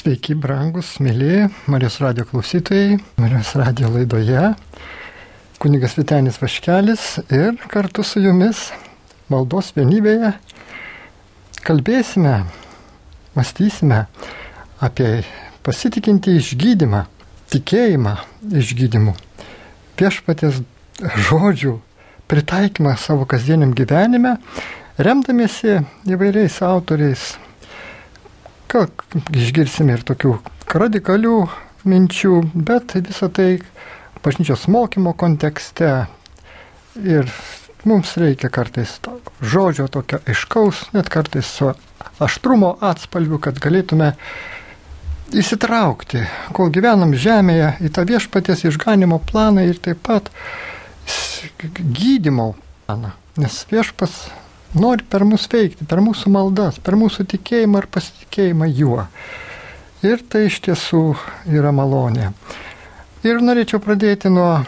Sveiki, brangus, mėly Marijos radio klausytojai, Marijos radio laidoje. Kunigas Vitenis Vaškelis ir kartu su jumis maldos vienybėje kalbėsime, mąstysime apie pasitikinti išgydymą, tikėjimą išgydymu, viešpatės žodžių pritaikymą savo kasdieniam gyvenime, remdamiesi įvairiais autoriais Gal išgirsime ir tokių radikalių minčių, bet visą tai bažnyčios mokymo kontekste ir mums reikia kartais to žodžio tokio aiškaus, net kartais su aštrumo atspalviu, kad galėtume įsitraukti, kol gyvenam žemėje, į tą viešpaties išganimo planą ir taip pat gydimo planą. Nes viešpas nori per mus veikti, per mūsų maldas, per mūsų tikėjimą ir pasitikėjimą juo. Ir tai iš tiesų yra malonė. Ir norėčiau pradėti nuo,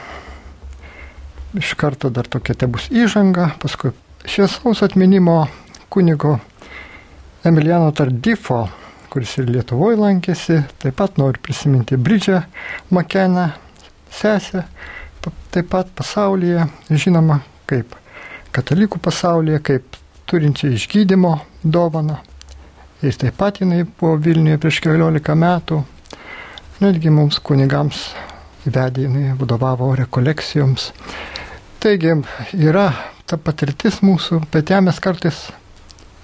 iš karto dar tokia te bus įžanga, paskui šviesaus atminimo kunigo Emiliano Tardifo, kuris ir Lietuvoje lankėsi, taip pat noriu prisiminti Bridžią Makeną, sesę, taip pat pasaulyje žinoma kaip katalikų pasaulyje kaip turinčią išgydymo dovaną. Ir taip pat jinai buvo Vilniuje prieš keliolika metų. Netgi mums kunigams įvedė, jinai vadovavo rekolekcijoms. Taigi yra ta patirtis mūsų, bet ją mes kartais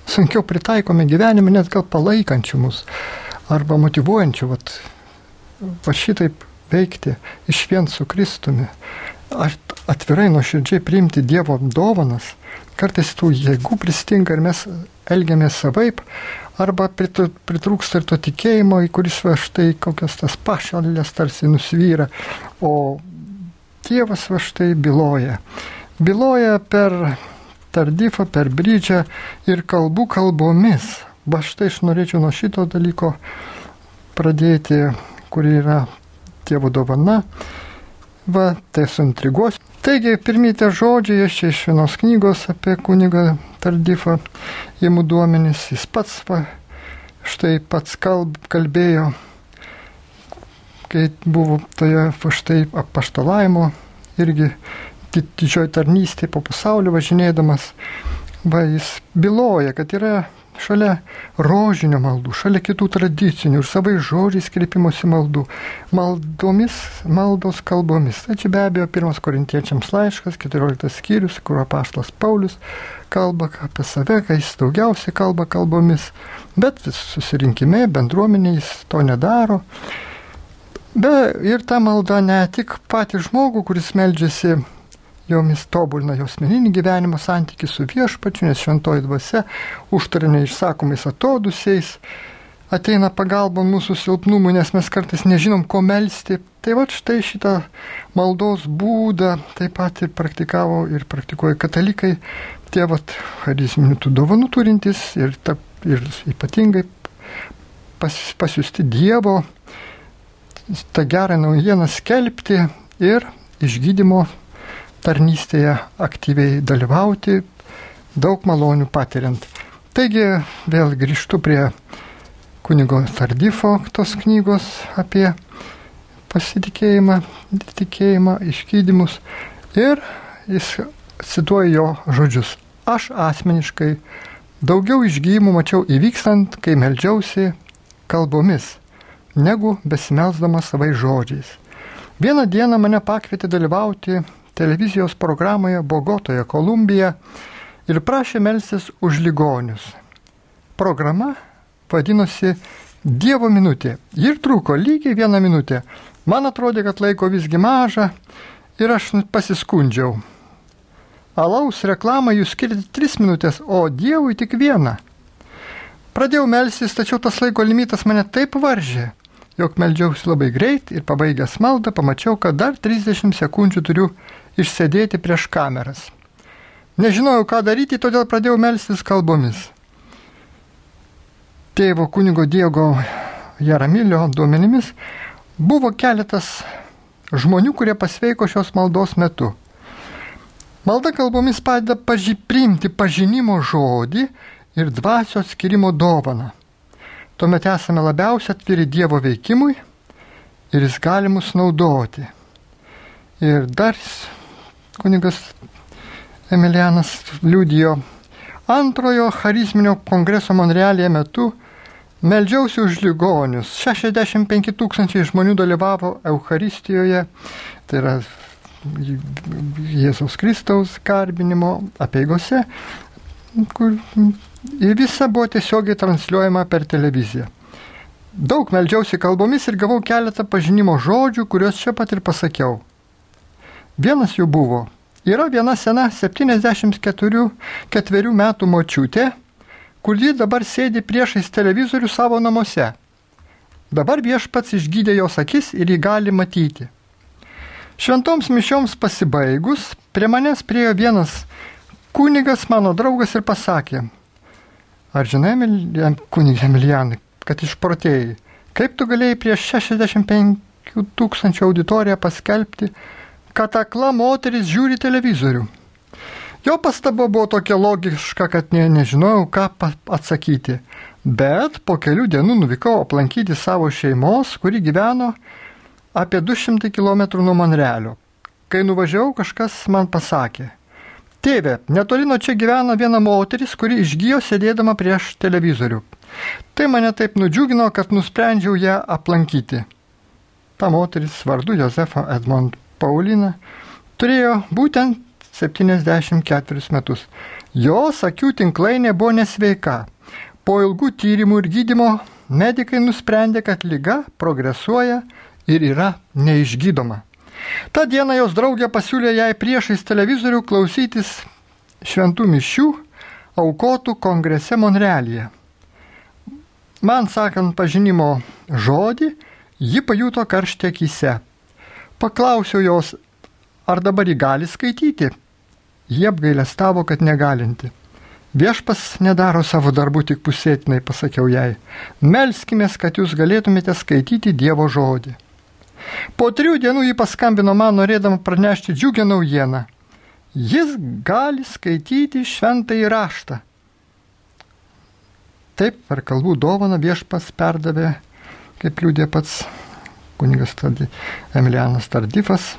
sunkiau pritaikome gyvenime, net gal palaikančių mus arba motivuojančių, vat, va šitaip veikti iš vien su Kristumi atvirai nuoširdžiai priimti Dievo dovanas, kartais tų jėgų pristinga ir mes elgiamės savaip, arba pritrūksta ir to tikėjimo, į kuris va štai kokias tas pašalės tarsi nusvyra, o Dievas va štai byloja. Byloja per tardifą, per brydžią ir kalbų kalbomis. Va štai aš norėčiau nuo šito dalyko pradėti, kur yra Dievo dovana Va, tai suintriguos. Taigi, pirmie žodžiai, čia iš vienos knygos apie kunigą Tardifą, įmų duomenys, jis pats, va, štai pats kalb, kalbėjo, kai buvo toje, va, štai apaštalavimo, irgi didžioji tarnystė po pasaulio važinėdamas, va, jis byloja, kad yra šalia rožinio maldų, šalia kitų tradicinių ir savai žodžiais kreipimosi maldų, maldomis, maldos kalbomis. Tai čia be abejo pirmas korintiečiams laiškas, 14 skyrius, kur apaštas Paulius kalba apie save, kai jis daugiausiai kalba kalbomis, bet susirinkime, bendruomenė jis to nedaro. Be, ir ta malda ne tik patį žmogų, kuris meldžiasi jomis tobulina jos meninį gyvenimo santykių su viešpačiu, nes šventoji dvasia užtarė neišsakomais atodusiais, ateina pagalba mūsų silpnumui, nes mes kartais nežinom, ko melstį. Tai va štai šitą maldos būdą taip pat ir praktikavo ir praktikuoja katalikai, tie va charizminių tų dovanų turintys ir, ta, ir ypatingai pas, pasiusti Dievo tą gerą naujieną skelbti ir išgydymo tarnystėje aktyviai dalyvauti, daug malonių patiriant. Taigi vėl grįžtu prie kunigo Tardifo tos knygos apie pasitikėjimą, tikėjimą, išgydymus ir jis cituoja jo žodžius. Aš asmeniškai daugiau išgydymų mačiau įvykstant, kai meldžiausi kalbomis, negu besimelsdamas savai žodžiais. Vieną dieną mane pakvietė dalyvauti televizijos programoje Bogotoje, Kolumbija ir prašė melstis už ligonius. Programa vadinosi Dievo minutė ir truko lygiai vieną minutę. Man atrodė, kad laiko visgi maža ir aš pasiskundžiau. Alaus reklamą jūs skirti tris minutės, o Dievui tik vieną. Pradėjau melstis, tačiau tas laiko limitas mane taip varžė, jog meldžiausi labai greit ir pabaigęs maldą pamačiau, kad dar 30 sekundžių turiu išsėdėti prieš kameras. Nežinojau, ką daryti, todėl pradėjau melstis kalbomis. Tėvo kunigo Diego Jaramilio duomenimis buvo keletas žmonių, kurie pasveiko šios maldos metu. Malda kalbomis padeda paži priimti pažinimo žodį ir dvasio atskirimo dovaną. tuomet esame labiausiai atviri Dievo veikimui ir jis gali mus naudoti. Ir dar kunigas Emilianas liudijo antrojo charizminio kongreso Monrealėje metu Meldžiausi už ligonius. 65 tūkstančiai žmonių dalyvavo Euharistijoje, tai yra Jėzaus Kristaus garbinimo apieigose, kur ir visa buvo tiesiogiai transliuojama per televiziją. Daug meldžiausi kalbomis ir gavau keletą pažinimo žodžių, kuriuos čia pat ir pasakiau. Vienas jų buvo. Yra viena sena 74 metų močiutė, kur ji dabar sėdi priešais televizorių savo namuose. Dabar viešpats išgydė jos akis ir jį gali matyti. Šventoms mišioms pasibaigus, prie manęs priejo vienas kunigas, mano draugas ir pasakė, ar žinai, kunigė Emilijanai, kad išprotėjai, kaip tu galėjai prieš 65 tūkstančių auditoriją paskelbti, kad akla moteris žiūri televizorių. Jo pastaba buvo tokia logiška, kad ne, nežinojau, ką atsakyti. Bet po kelių dienų nuvykau aplankyti savo šeimos, kuri gyveno apie 200 km nuo Monrealio. Kai nuvažiavau, kažkas man pasakė. Tėve, netoli nuo čia gyvena viena moteris, kuri išgyjo sėdėdama prieš televizorių. Tai mane taip nudžiugino, kad nusprendžiau ją aplankyti. Ta moteris vardu Josefa Edmond Paulina turėjo būtent 74 metus. Jos akių tinklainė buvo nesveika. Po ilgų tyrimų ir gydimo medikai nusprendė, kad lyga progresuoja ir yra neišgydoma. Ta diena jos draugė pasiūlė jai priešais televizorių klausytis šventų mišių aukotų kongrese Monrealyje. Man sakant pažinimo žodį, ji pajuto karštį akise. Paklausiau jos, ar dabar ji gali skaityti, Jie apgailestavo, kad negalinti. Viešpas nedaro savo darbų tik pusėtinai, pasakiau jai. Melskime, kad jūs galėtumėte skaityti Dievo žodį. Po trijų dienų jį paskambino man, norėdama pranešti džiugę naujieną. Jis gali skaityti šventą įraštą. Taip, per kalbų dovaną viešpas perdavė, kaip liūdė pats kunigas Emilianas Tardifas,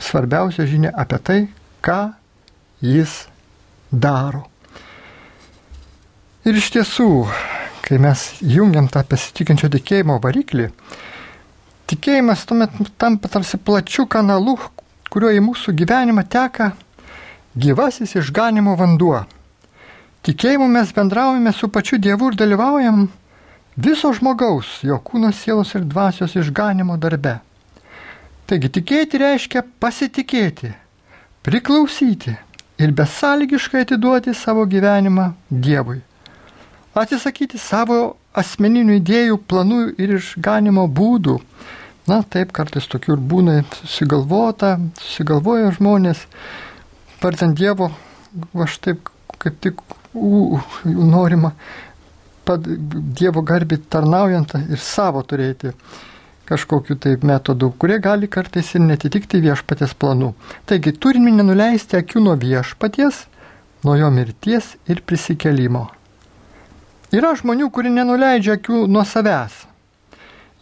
svarbiausia žinia apie tai, ką jis daro. Ir iš tiesų, kai mes jungiam tą pasitikinčio tikėjimo variklį, tikėjimas tuomet tampa tarsi plačių kanalų, kuriuo į mūsų gyvenimą teka gyvasis išganimo vanduo. Tikėjimu mes bendraujame su pačiu Dievu ir dalyvaujam viso žmogaus, jo kūno, sielos ir dvasios išganimo darbe. Taigi tikėti reiškia pasitikėti, priklausyti, ir besąlygiškai atiduoti savo gyvenimą Dievui. Atsisakyti savo asmeninių idėjų, planų ir išganimo būdų. Na, taip, kartais tokių ir būna susigalvota, susigalvoja žmonės, vardant Dievo, aš taip kaip tik u, norima pad, Dievo garbį tarnaujant ir savo turėti kažkokiu tai metodu, kurie gali kartais ir netitikti viešpatės planų. Taigi turime nenuleisti akių nuo viešpaties, nuo jo mirties ir prisikelimo. Yra žmonių, kurie nenuleidžia akių nuo savęs.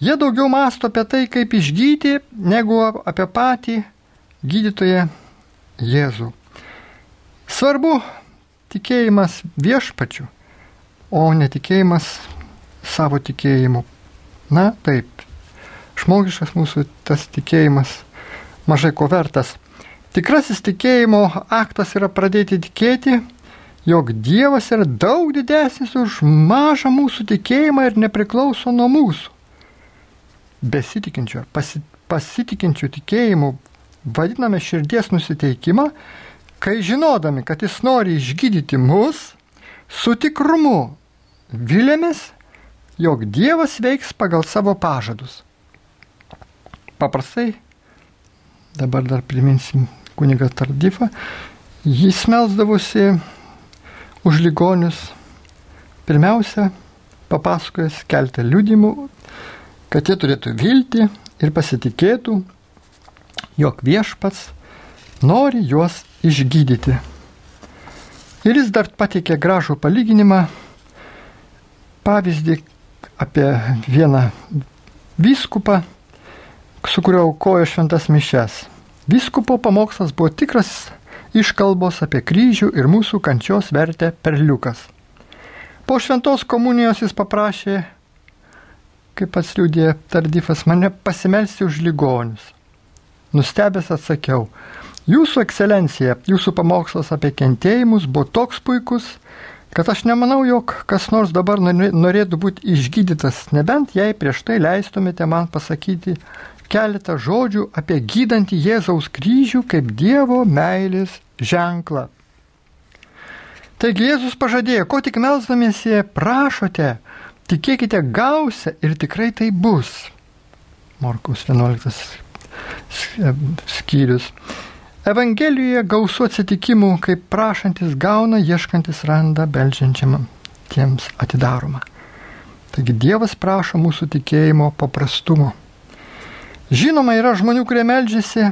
Jie daugiau masto apie tai, kaip išgydyti, negu apie patį gydytoją Jėzų. Svarbu tikėjimas viešpačiu, o netikėjimas savo tikėjimu. Na taip, žmogiškas mūsų tas tikėjimas mažai ko vertas. Tikrasis tikėjimo aktas yra pradėti tikėti, jog Dievas yra daug didesnis už mažą mūsų tikėjimą ir nepriklauso nuo mūsų. Besitikinčio, pasi, pasitikinčių tikėjimų vadiname širdies nusiteikimą, kai žinodami, kad jis nori išgydyti mus, su tikrumu vilėmės, jog Dievas veiks pagal savo pažadus paprastai, dabar dar priminsim kunigą Tardifą, jis melsdavosi už ligonius, pirmiausia, papasakojęs keltą liūdimų, kad jie turėtų viltį ir pasitikėtų, jog viešpats nori juos išgydyti. Ir jis dar pateikė gražų palyginimą, pavyzdį apie vieną vyskupą, su kuriuo aukojo šventas mišes. Vyskupo pamokslas buvo tikras iškalbos apie kryžių ir mūsų kančios vertę perliukas. Po šventos komunijos jis paprašė, kaip pats liūdė Tardifas, mane pasimelsti už ligonius. Nustebęs atsakiau, Jūsų ekscelencija, jūsų pamokslas apie kentėjimus buvo toks puikus, kad aš nemanau, jog kas nors dabar norėtų būti išgydytas, nebent jei prieš tai leistumėte man pasakyti keletą žodžių apie gydantį Jėzaus kryžių kaip Dievo meilės ženklą. Taigi Jėzus pažadėjo, ko tik melzdamiesi prašote, tikėkite gausia ir tikrai tai bus. Morkus 11 skyrius. Evangelijoje gausu atsitikimų, kaip prašantis gauna, ieškantis randa, belžiančiam tiems atidaroma. Taigi Dievas prašo mūsų tikėjimo paprastumo. Žinoma, yra žmonių, kurie melžiasi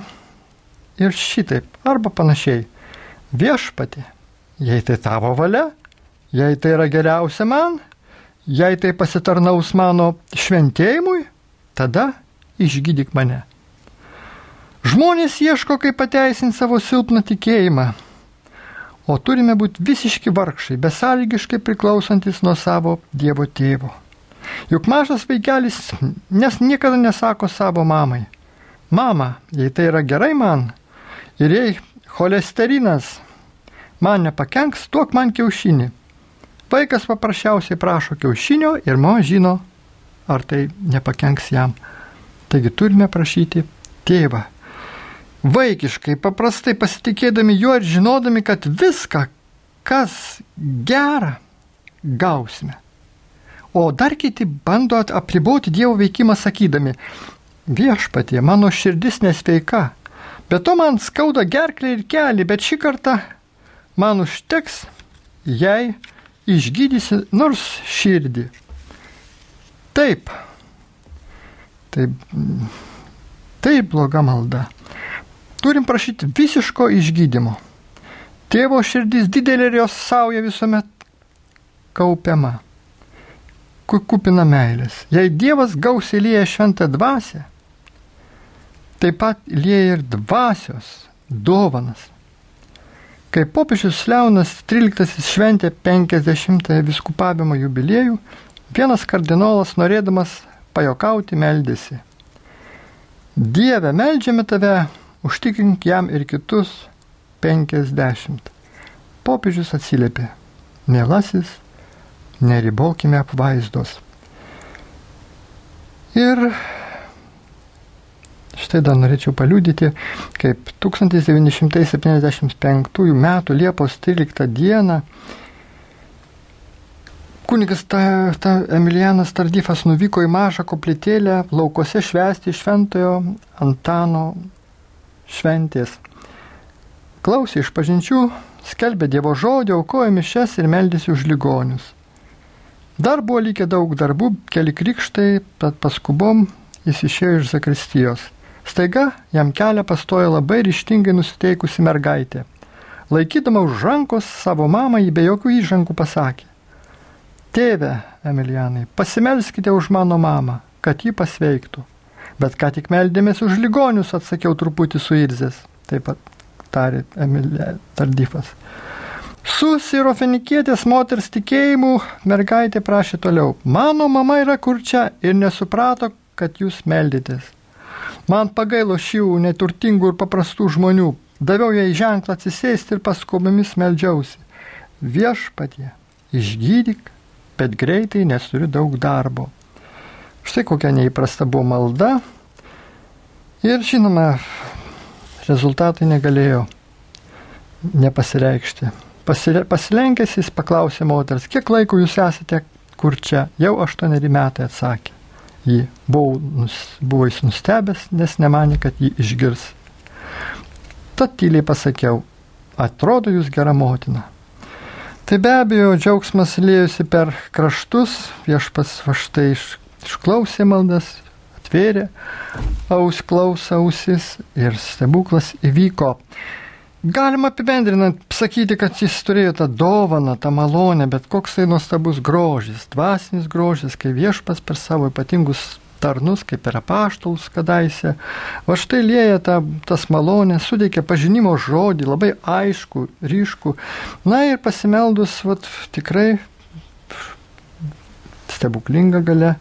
ir šitaip, arba panašiai. Viešpati, jei tai tavo valia, jei tai yra geriausia man, jei tai pasitarnaus mano šventėjimui, tada išgydyk mane. Žmonės ieško, kaip pateisinti savo silpną tikėjimą, o turime būti visiški vargšai, besąlygiškai priklausantis nuo savo Dievo tėvo. Juk mažas vaikelis nes niekada nesako savo mamai, mama, jei tai yra gerai man ir jei cholesterinas man nepakenks, duok man kiaušinį. Vaikas paprasčiausiai prašo kiaušinio ir mama žino, ar tai nepakenks jam. Taigi turime prašyti tėvą vaikiškai, paprastai pasitikėdami juo ir žinodami, kad viską, kas gera, gausime. O dar kiti bando apriboti Dievo veikimą sakydami, viešpatie, mano širdis nesveika, bet to man skauda gerklę ir kelią, bet šį kartą man užteks, jei išgydysi nors širdį. Taip, taip, taip bloga malda turim prašyti visiško išgydymo. Tėvo širdis didelė ir jos sauja visuomet kaupiama, kupina meilės. Jei Dievas gausiai lieja šventą dvasę, taip pat lieja ir dvasios dovanas. Kai popiežius Leonas XIII šventė 50-ąją viskupavimo jubiliejų, vienas kardinolas norėdamas pajokauti meldėsi. Dieve, meldžiame tave užtikrink jam ir kitus 50. Popiežius atsiliepė, mielasis, neribokime apvaizdos. Ir štai dar norėčiau paliūdyti, kaip 1975 m. Liepos 13 d. Kunigas ta, ta Emilianas Tardifas nuvyko į mažą koplytėlę laukose švęsti šventojo Antano šventės. Klausė iš pažinčių, skelbė Dievo žodį, aukojo mišes ir meldėsi už ligonius. Dar buvo likę daug darbų, keli krikštai, tad paskubom jis išėjo iš zakristijos. Staiga jam kelią pastojo labai ryštingai nusiteikusi mergaitė. Laikydama už rankos savo mamą jį be jokių įžangų pasakė. Tėve, Emilianai, pasimelskite už mano mamą, kad ji pasveiktų. Bet ką tik meldėmės už ligonius, atsakiau truputį suirzęs. Taip pat tarė Emilė Tardifas. Su sirofenikietės moters tikėjimu mergaitė prašė toliau. Mano mama yra kur čia ir nesuprato, kad jūs meldėtės. Man pagailo šių neturtingų ir paprastų žmonių. Daviau jai ženklą atsisėsti ir paskubomis meldžiausi. Viešpatie, išgydyk, bet greitai nes turiu daug darbo. Štai kokia neįprasta buvo malda. Ir žinoma, rezultatai negalėjo nepasireikšti. Pasilenkęs jis paklausė moters, kiek laiko jūs esate kur čia? Jau aštuoneri metai atsakė. Ji buvo, buvo jis nustebęs, nes nemanė, kad jį išgirs. Tad tyliai pasakiau, atrodo jūs gera motina. Tai be abejo, džiaugsmas lėjusi per kraštus, viešpas va štai iš išklausė maldas, atvėrė aus klausą ausis ir stebuklas įvyko. Galima apibendrinant sakyti, kad jis turėjo tą dovaną, tą malonę, bet koks tai nuostabus grožis, dvasinis grožis, kai viešpas per savo ypatingus tarnus, kaip ir apaštalus kadaise. Va štai lėja ta, tas malonės, sudėkė pažinimo žodį, labai aišku, ryšku. Na ir pasimeldus, va, tikrai stebuklinga gale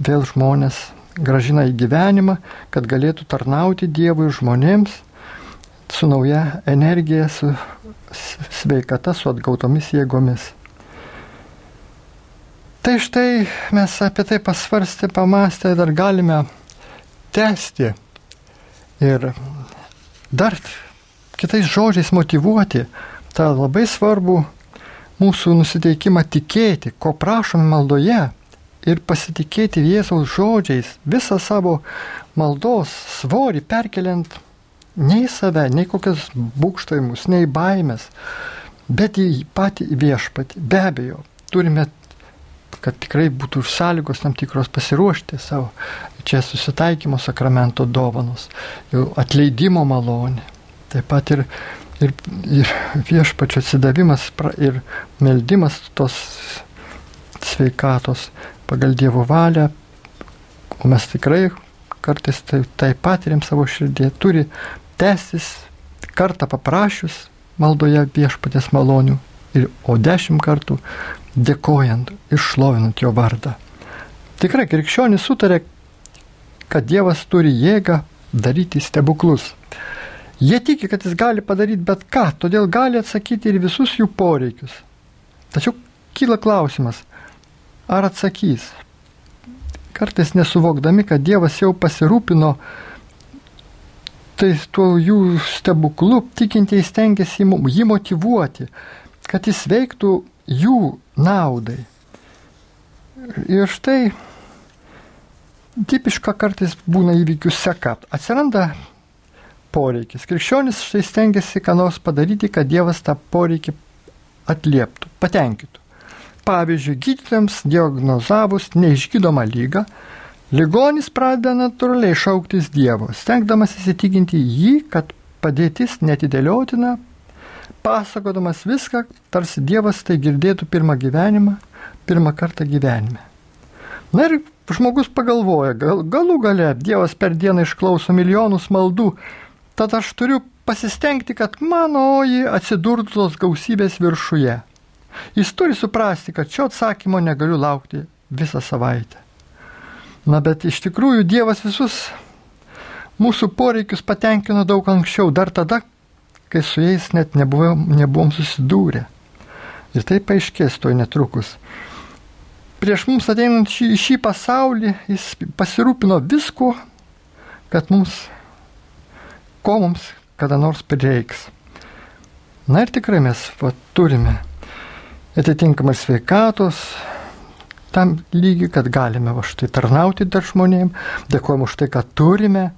vėl žmonės gražina į gyvenimą, kad galėtų tarnauti Dievui žmonėms su nauja energija, su sveikata, su atgautomis jėgomis. Tai štai mes apie tai pasvarstę, pamastę dar galime tęsti ir dar kitais žodžiais motivuoti tą labai svarbų mūsų nusiteikimą tikėti, ko prašom maldoje ir pasitikėti Jėzaus žodžiais, visą savo maldos svorį perkeliant nei save, nei kokias būkštavimus, nei baimės, bet į patį viešpatį. Be abejo, turime, kad tikrai būtų sąlygos tam tikros pasiruošti savo čia susitaikymo sakramento dovanos, jau atleidimo malonė. Taip pat ir, ir, ir viešpačio atsidavimas ir meldimas tos sveikatos pagal Dievo valią, o mes tikrai kartais tai, tai patiriam savo širdį, turi tęsis kartą paprašius maldoje viešpatės malonių, ir, o dešimt kartų dėkojant ir šlovinant jo vardą. Tikrai krikščionis sutarė, kad Dievas turi jėgą daryti stebuklus. Jie tiki, kad jis gali padaryti bet ką, todėl gali atsakyti ir visus jų poreikius. Tačiau kyla klausimas, ar atsakys? Kartais nesuvokdami, kad Dievas jau pasirūpino tai tuo jų stebuklu tikintieji stengiasi jį motivuoti, kad jis veiktų jų naudai. Ir štai tipiška kartais būna įvykių seka. Atsiranda poreikis. Krikščionis štai stengiasi ką nors padaryti, kad Dievas tą poreikį atlieptų, patenkintų. Pavyzdžiui, gydytojams diagnozavus neišgydomą lygą, Ligonis pradeda natūraliai šauktis Dievo, stengdamas įsitikinti jį, kad padėtis netidėliotina, pasakodamas viską, tarsi Dievas tai girdėtų pirmą gyvenimą, pirmą kartą gyvenime. Na ir žmogus pagalvoja, gal, galų gale Dievas per dieną išklauso milijonus maldų, tad aš turiu pasistengti, kad manoji atsidurtų tos gausybės viršuje. Jis turi suprasti, kad šio atsakymo negaliu laukti visą savaitę. Na bet iš tikrųjų Dievas visus mūsų poreikius patenkino daug anksčiau, dar tada, kai su jais net nebuvom, nebuvom susidūrę. Ir tai paaiškės toj netrukus. Prieš mums ateinant šį, šį pasaulį jis pasirūpino visko, kad mums, ko mums kada nors prireiks. Na ir tikrai mes va, turime atitinkamai sveikatos, tam lygiui, kad galime va štai tarnauti dar žmonėm, dėkojame už tai, kad turime,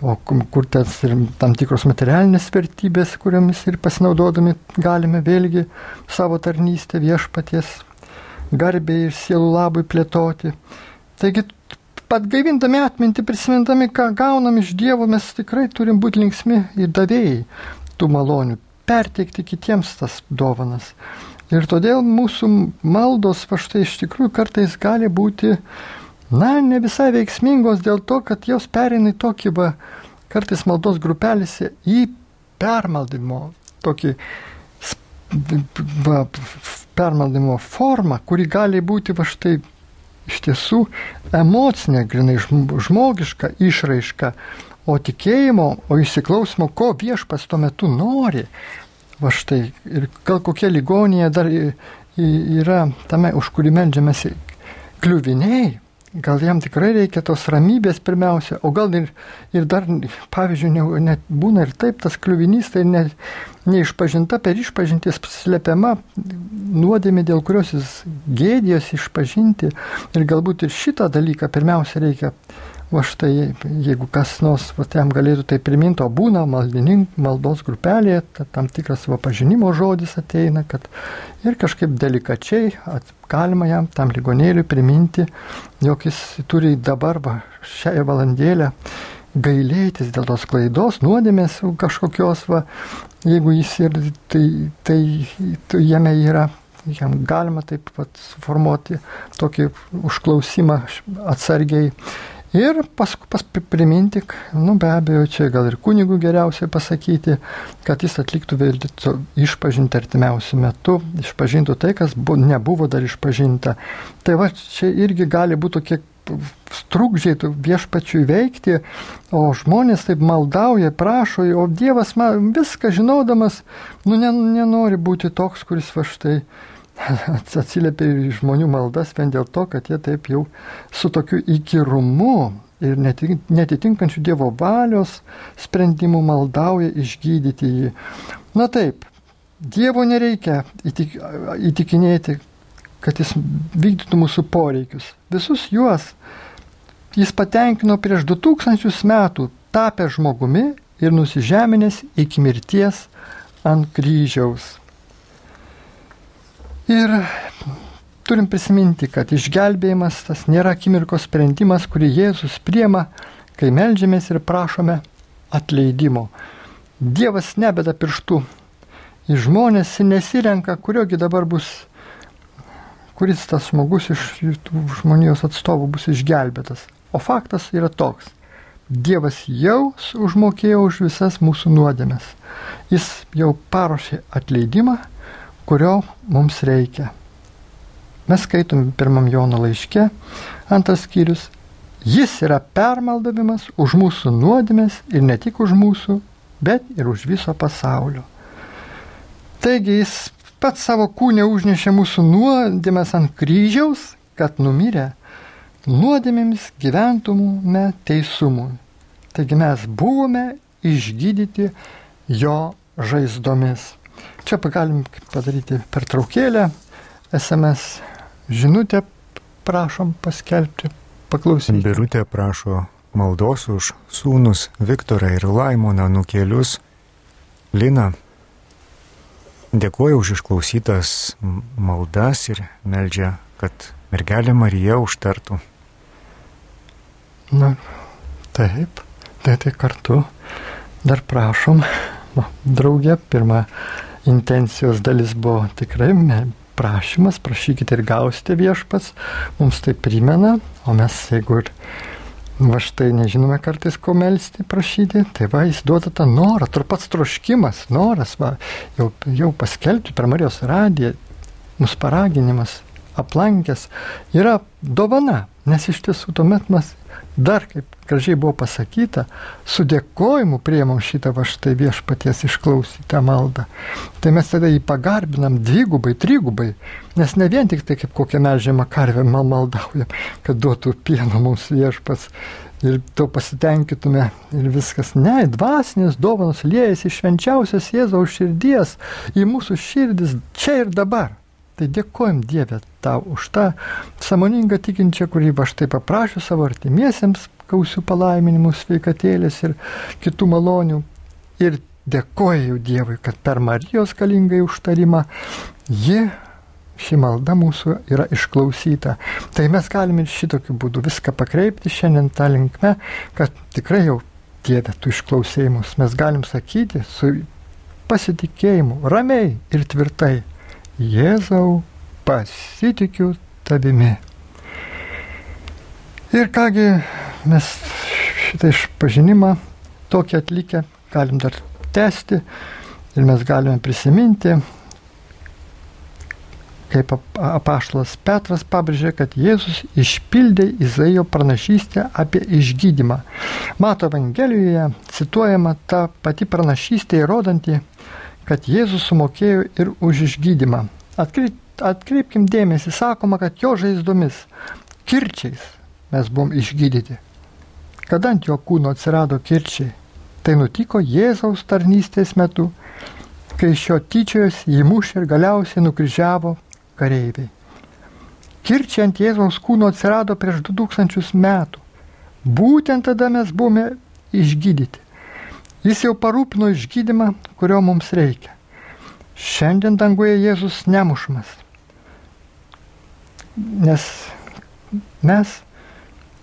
o kur tas ir tam tikros materialinės vertybės, kuriomis ir pasinaudodami galime vėlgi savo tarnystę viešpaties garbiai ir sielų labui plėtoti. Taigi, atgaivindami atmintį, prisimindami, ką gaunam iš Dievo, mes tikrai turim būti linksmi ir davėjai tų malonių, perteikti kitiems tas dovanas. Ir todėl mūsų maldos va štai iš tikrųjų kartais gali būti, na, ne visai veiksmingos dėl to, kad jos pereina į tokį, va, kartais maldos grupelėse į permaldimo, tokį va, permaldimo formą, kuri gali būti va štai iš tiesų emocinė, grinai žmogiška išraiška, o tikėjimo, o įsiklausimo, ko viešpas tuo metu nori, va štai, ir gal kokie ligonėje dar yra tame, už kurį meldžiamės kliuviniai, gal jam tikrai reikia tos ramybės pirmiausia, o gal ir, ir dar, pavyzdžiui, ne, net būna ir taip tas kliuvinys, tai ne, neišpažinta per išpažintis slepiama nuodėmė, dėl kurios jis gėdijos išpažinti. Ir galbūt ir šitą dalyką pirmiausia reikia Va štai, jeigu kas nors va, jam galėtų tai priminti, o būna maldos grupelėje, tam tikras va pažinimo žodis ateina, kad ir kažkaip delikačiai at, galima jam tam ligonėliui priminti, jog jis turi dabar va, šią valandėlę gailėtis dėl tos klaidos, nuodėmės kažkokios, va, jeigu jis ir tai, tai, tai jame yra, jam galima taip pat suformuoti tokį užklausimą atsargiai. Ir paskui pas, priminti, nu be abejo, čia gal ir kunigų geriausiai pasakyti, kad jis atliktų vėl išpažinti artimiausių metų, išpažintų tai, kas bu, nebuvo dar išpažinta. Tai va, čia irgi gali būti tokie trukdžiai viešpačiui veikti, o žmonės taip maldauja, prašo, o Dievas man viską žinodamas, nu nenori būti toks, kuris va štai atsiliepia į žmonių maldas vien dėl to, kad jie taip jau su tokiu įkyrumu ir netitinkančių Dievo valios sprendimų maldauja išgydyti jį. Na taip, Dievo nereikia įtik, įtikinėti, kad jis vykdytų mūsų poreikius. Visus juos jis patenkino prieš 2000 metų, tapę žmogumi ir nusižeminęs iki mirties ant kryžiaus. Ir turim prisiminti, kad išgelbėjimas tas nėra akimirkos sprendimas, kurį Jėzus priema, kai melžiamės ir prašome atleidimo. Dievas nebeda pirštų į žmonės ir nesirenka, kuriogi dabar bus, kuris tas žmogus iš žmonijos atstovų bus išgelbėtas. O faktas yra toks. Dievas jau užmokėjo už visas mūsų nuodėmes. Jis jau paruošė atleidimą kurio mums reikia. Mes skaitom pirmam Jono laiške, antras skyrius. Jis yra permaldavimas už mūsų nuodėmės ir ne tik už mūsų, bet ir už viso pasaulio. Taigi jis pats savo kūnę užnešė mūsų nuodėmės ant kryžiaus, kad numirę nuodėmėmis gyventume teisumui. Taigi mes buvome išgydyti jo žaizdomis. Čia galim padaryti pertraukėlę, SMS žinutę prašom paskelbti, paklausyti. Birutė prašo maldos už sūnus Viktorą ir Laimoną nukelius. Lina, dėkoju už išklausytas maldas ir meldžia, kad mergelė Marija užtartų. Na, taip, tai tai kartu dar prašom, draugė, pirmą intencijos dalis buvo tikrai prašymas, prašykite ir gausite viešpats, mums tai primena, o mes jeigu ir va štai nežinome kartais ko melstį, prašyti, tai va jis duoda tą norą, tur pats troškimas, noras, va, jau, jau paskelbti per Marijos radiją, mūsų paraginimas, aplankęs, yra dovana, nes iš tiesų tuomet mes dar, kaip gražiai buvo pasakyta, su dėkojimu priemam šitą va štai viešpaties išklausytą maldą. Tai mes tada jį pagarbinam dvigubai, trigubai, nes ne vien tik tai kaip kokią melžiamą karvę mal maldaujam, kad duotų pieno mums viešpats ir to pasitenkytume ir viskas. Ne, dvasinės dovanos liejasi švenčiausias Jėzaus širdies į mūsų širdis čia ir dabar. Tai dėkojom Dievę tau už tą samoningą tikinčią, kurį aš taip paprašiau savo artimiesiems gausių palaiminimų, sveikatėlės ir kitų malonių. Ir dėkoju Dievui, kad per Marijos galingai užtarimą ji ši malda mūsų yra išklausyta. Tai mes galime šitokiu būdu viską pakreipti šiandien tą linkmę, kad tikrai jau Dieve, tu išklausėjimus mes galim sakyti su pasitikėjimu, ramiai ir tvirtai. Jėzau, pasitikiu tavimi. Ir kągi mes šitą išpažinimą tokį atlikę galim dar tęsti ir mes galime prisiminti, kaip apaštalas Petras pabrėžė, kad Jėzus išpildė Izaijo pranašystę apie išgydymą. Mato Evangelijoje cituojama ta pati pranašystė įrodanti, kad Jėzus sumokėjo ir už išgydymą. Atkreip, atkreipkim dėmesį, sakoma, kad jo žaizdomis, kirčiais mes buvom išgydyti. Kada ant jo kūno atsirado kirčiai? Tai nutiko Jėzaus tarnystės metu, kai iš jo tyčiojos jį mušė ir galiausiai nukryžiavo kareiviai. Kirčiai ant Jėzaus kūno atsirado prieš 2000 metų. Būtent tada mes buvome išgydyti. Jis jau parūpino išgydymą, kurio mums reikia. Šiandien danguje Jėzus nemušamas. Nes mes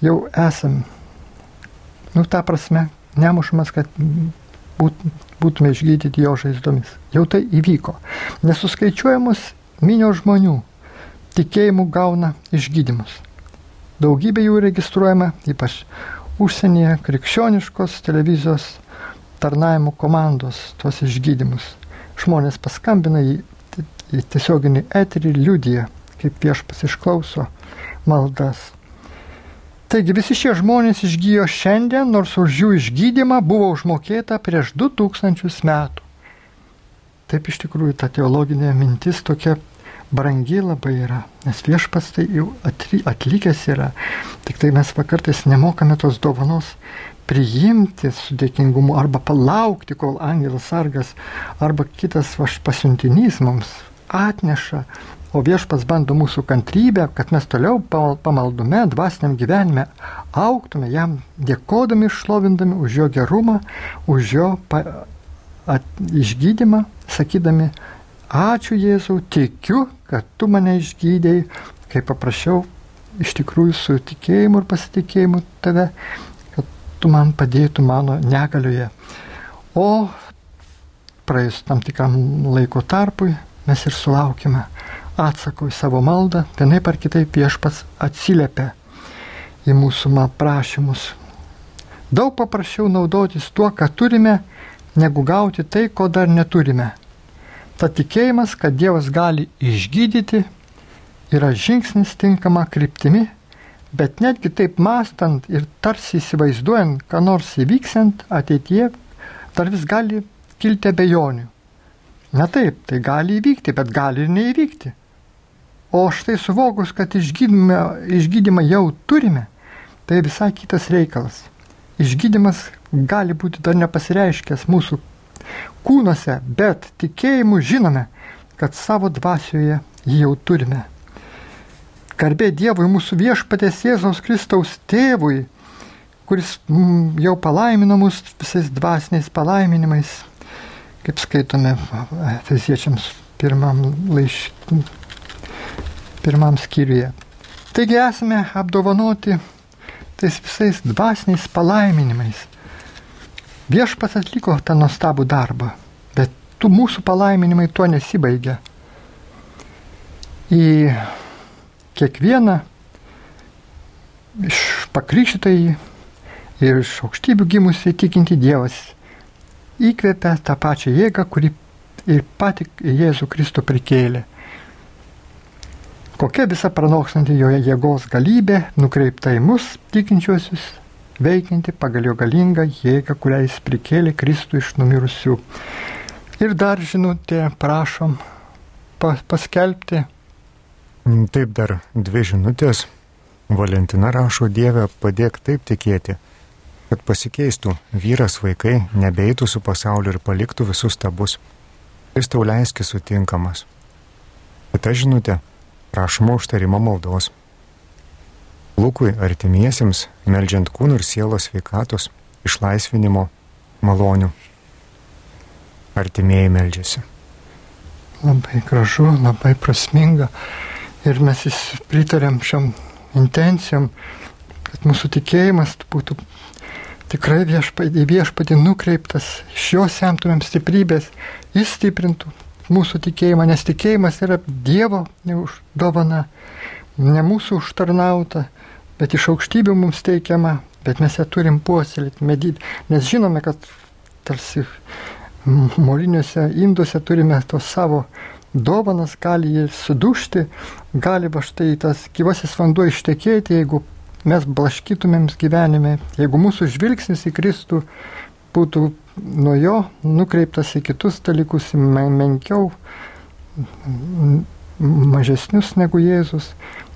jau esam, nu ta prasme, nemušamas, kad būt, būtume išgydyti jo žaizdomis. Jau tai įvyko. Nesuskaičiuojamus minio žmonių tikėjimų gauna išgydymus. Daugybė jų registruojama, ypač užsienyje, krikščioniškos televizijos tarnavimo komandos tuos išgydymus. Žmonės paskambina į, į tiesioginį eterį ir liudyja, kaip viešpas išklauso maldas. Taigi visi šie žmonės išgyjo šiandien, nors už jų išgydymą buvo užmokėta prieš 2000 metų. Taip iš tikrųjų ta teologinė mintis tokia brangi labai yra, nes viešpas tai jau atlikęs yra. Tik tai mes vakartais nemokame tos dovanos priimti su dėkingumu arba palaukti, kol angelas sargas arba kitas pasiuntinys mums atneša O viešpas bando mūsų kantrybę, kad mes toliau pamaldume, dvasiniam gyvenime auktume jam, dėkodami ir šlovindami už jo gerumą, už jo at, išgydymą, sakydami, ačiū Jėzau, tikiu, kad tu mane išgydėjai, kai paprašiau iš tikrųjų su tikėjimu ir pasitikėjimu tave, kad tu man padėtų mano negalioje. O praėjus tam tikram laiko tarpui mes ir sulaukime atsako į savo maldą, vienaip ar kitaip viešpas atsiliepia į mūsų prašymus. Daug paprasčiau naudotis tuo, ką turime, negu gauti tai, ko dar neturime. Ta tikėjimas, kad Dievas gali išgydyti, yra žingsnis tinkama kryptimi, bet netgi taip mastant ir tarsi įsivaizduojant, ką nors įvyksant ateityje, dar vis gali kilti abejonių. Na taip, tai gali įvykti, bet gali ir neįvykti. O štai suvokus, kad išgydymą, išgydymą jau turime, tai visai kitas reikalas. Išgydymas gali būti dar nepasireiškęs mūsų kūnuose, bet tikėjimu žinome, kad savo dvasioje jį jau turime. Garbė Dievui mūsų viešpatės Jėzaus Kristaus tėvui, kuris jau palaimino mus visais dvasiniais palaiminimais, kaip skaitome Efeziečiams pirmam laiškui pirmam skyriuje. Taigi esame apdovanoti tais visais dvasiniais palaiminimais. Viešpas atliko tą nuostabų darbą, bet tų mūsų palaiminimai tuo nesibaigia. Į kiekvieną iš pakrikštytai ir iš aukštybių gimusi tikinti Dievas įkvėpia tą pačią jėgą, kuri ir pati Jėzų Kristų prikėlė. Kokia visa pranokstanti jo jėgos galybė nukreipta į mus, tikinčiuosius, veikianti pagal jo galingą jėgą, kurią jis prikėlė Kristų iš numirusių. Ir dar žinutė, prašom pa paskelbti. Taip dar dvi žinutės. Valentina rašo Dievę, padėk taip tikėti, kad pasikeistų vyras vaikai, nebeitų su pasauliu ir paliktų visus tabus. Jis tau leiski sutinkamas. Kita žinutė prašoma užtarimo maldos. Lūkui artimiesiems, melžiant kūnų ir sielos sveikatos, išlaisvinimo malonių. Artimieji melžiasi. Labai gražu, labai prasminga. Ir mes pritarėm šiam intencijom, kad mūsų tikėjimas būtų tikrai viešpadį, viešpadį nukreiptas, iš jo semtumėm stiprybės, jis stiprintų mūsų tikėjimą, nes tikėjimas yra Dievo dovana, ne mūsų užtarnauta, bet iš aukštybių mums teikiama, bet mes ją turim puoselėti, medyti, nes žinome, kad tarsi moliniuose induose turime tos savo dovanas, gali jį sudušti, gali va štai tas gyvasis vanduo ištekėti, jeigu mes blaškytumėm gyvenime, jeigu mūsų žvilgsnis į Kristų būtų nuo jo nukreiptas į kitus dalykus, menkiau, mažesnius negu Jėzus.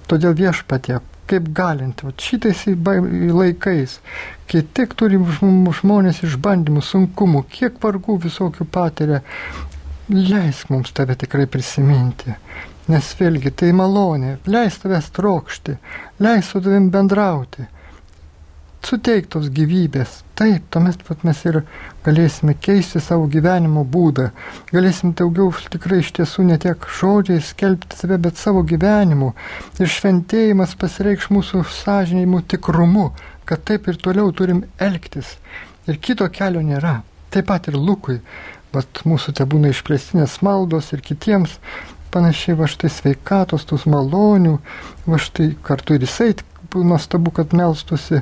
Todėl viešpatie, kaip galint, va, šitais laikais, kai tiek turi žmonės išbandymų, sunkumų, kiek vargų visokių patiria, leisk mums tave tikrai prisiminti. Nes vėlgi tai malonė, leis tavęs trokšti, leis su tavim bendrauti suteiktos gyvybės. Taip, tuomet mes ir galėsime keisti savo gyvenimo būdą. Galėsim daugiau tikrai iš tiesų ne tiek žodžiai skelbti save, bet savo gyvenimu. Ir šventėjimas pasireikš mūsų sąžinimu tikrumu, kad taip ir toliau turim elgtis. Ir kito kelio nėra. Taip pat ir Lukui. Bet mūsų te būna išplėstinės maldos ir kitiems panašiai va štai sveikatos, tos malonių, va štai kartu ir jisai nuostabu, kad melstusi,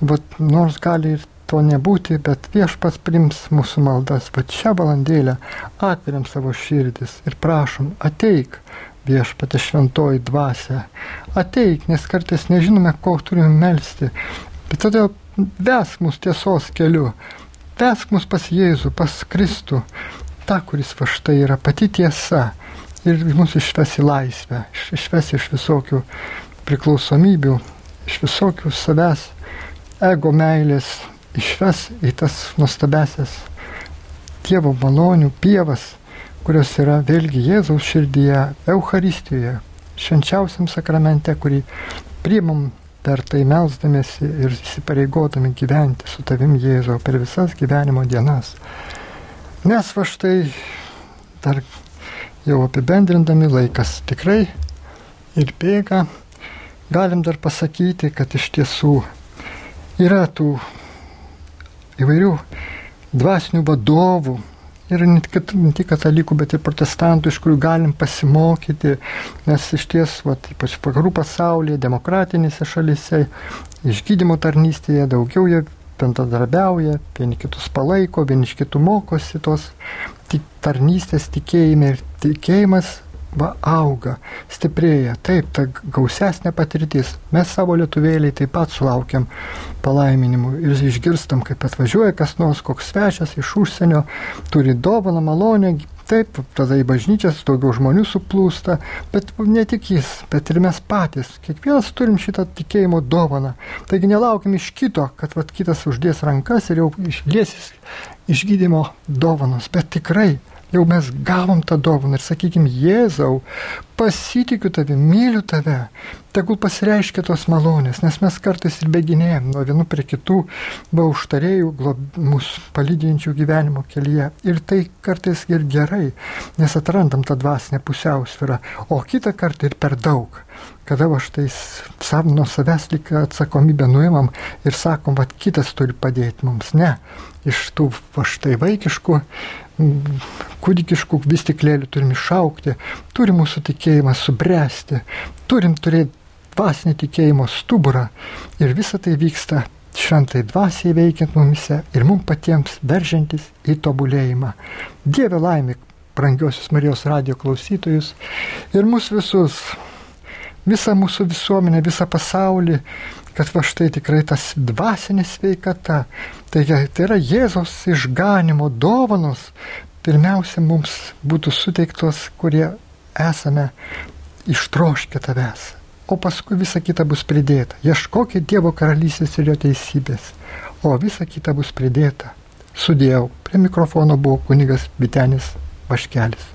va nors gali ir to nebūti, bet viešpas prims mūsų maldas. Va šią valandėlę atveriam savo širdis ir prašom, ateik viešpatė šventoji dvasia, ateik, nes kartais nežinome, ko turime melstį. Bet todėl vesk mus tiesos keliu, vesk mus pas Jėzų, pas Kristų, tą, kuris va štai yra pati tiesa ir mus išves į laisvę, išves iš visokių priklausomybių, iš visokių savęs ego meilės, išves į tas nuostabesias Dievo malonių pievas, kurios yra vėlgi Jėzaus širdyje, Euharistijoje, švenčiausiam sakramente, kurį priimam per tai melzdamėsi ir įsipareigodami gyventi su tavim Jėzau per visas gyvenimo dienas. Nes va štai dar jau apibendrindami laikas tikrai ir bėga, galim dar pasakyti, kad iš tiesų yra tų įvairių dvasinių vadovų, ir ne tik, katalikų, bet ir protestantų, iš kurių galim pasimokyti, nes iš ties, va, ypač vakarų pasaulyje, demokratinėse šalise, išgydymo tarnystėje daugiau jie bendradarbiauja, vieni kitus palaiko, vieni iš kitų mokosi tos tarnystės tikėjime ir tikėjimas va auga, stiprėja. Taip, ta gausesnė patirtis. Mes savo lietuvėliai taip pat sulaukiam palaiminimų ir išgirstam, kaip atvažiuoja kas nors, koks svečias iš užsienio, turi dovaną, malonę. Taip, tada į bažnyčias daugiau žmonių suplūsta, bet ne tik jis, bet ir mes patys. Kiekvienas turim šitą tikėjimo dovaną. Taigi nelaukim iš kito, kad vat, kitas uždės rankas ir jau išliesis išgydymo dovanos, bet tikrai jau mes gavom tą dovaną ir sakykim, Jėzau, pasitikiu tavimi, myliu tave, tegul pasireiškia tos malonės, nes mes kartais ir beginėjom nuo vienų prie kitų, va užtarėjų mūsų palydinčių gyvenimo kelyje. Ir tai kartais ir gerai, nes atrandam tą dvasinę pusiausvyrą, o kitą kartą ir per daug. Kada va štai sav nuo savęs lik atsakomybę nuimam ir sakom, va kitas turi padėti mums. Ne, iš tų va štai vaikiškų kūdikiškų vystiklėlių turim išaukti, turi mūsų tikėjimas subręsti, turim turėti dvasinį tikėjimo stuburą ir visa tai vyksta šventai dvasiai veikiant mumise ir mums patiems veržiantis į tobulėjimą. Dieve laimė, brangiosius Marijos radio klausytojus ir mus visus, visą mūsų visuomenę, visą pasaulį, kad va štai tikrai tas dvasinė sveikata, tai, tai yra Jėzos išganimo dovanos, pirmiausia mums būtų suteiktos, kurie esame ištroškę tavęs, o paskui visa kita bus pridėta. Ieškokit Dievo karalystės ir jo teisybės, o visa kita bus pridėta. Sudėjau. Prie mikrofono buvo kunigas Vitenis Vaškelis.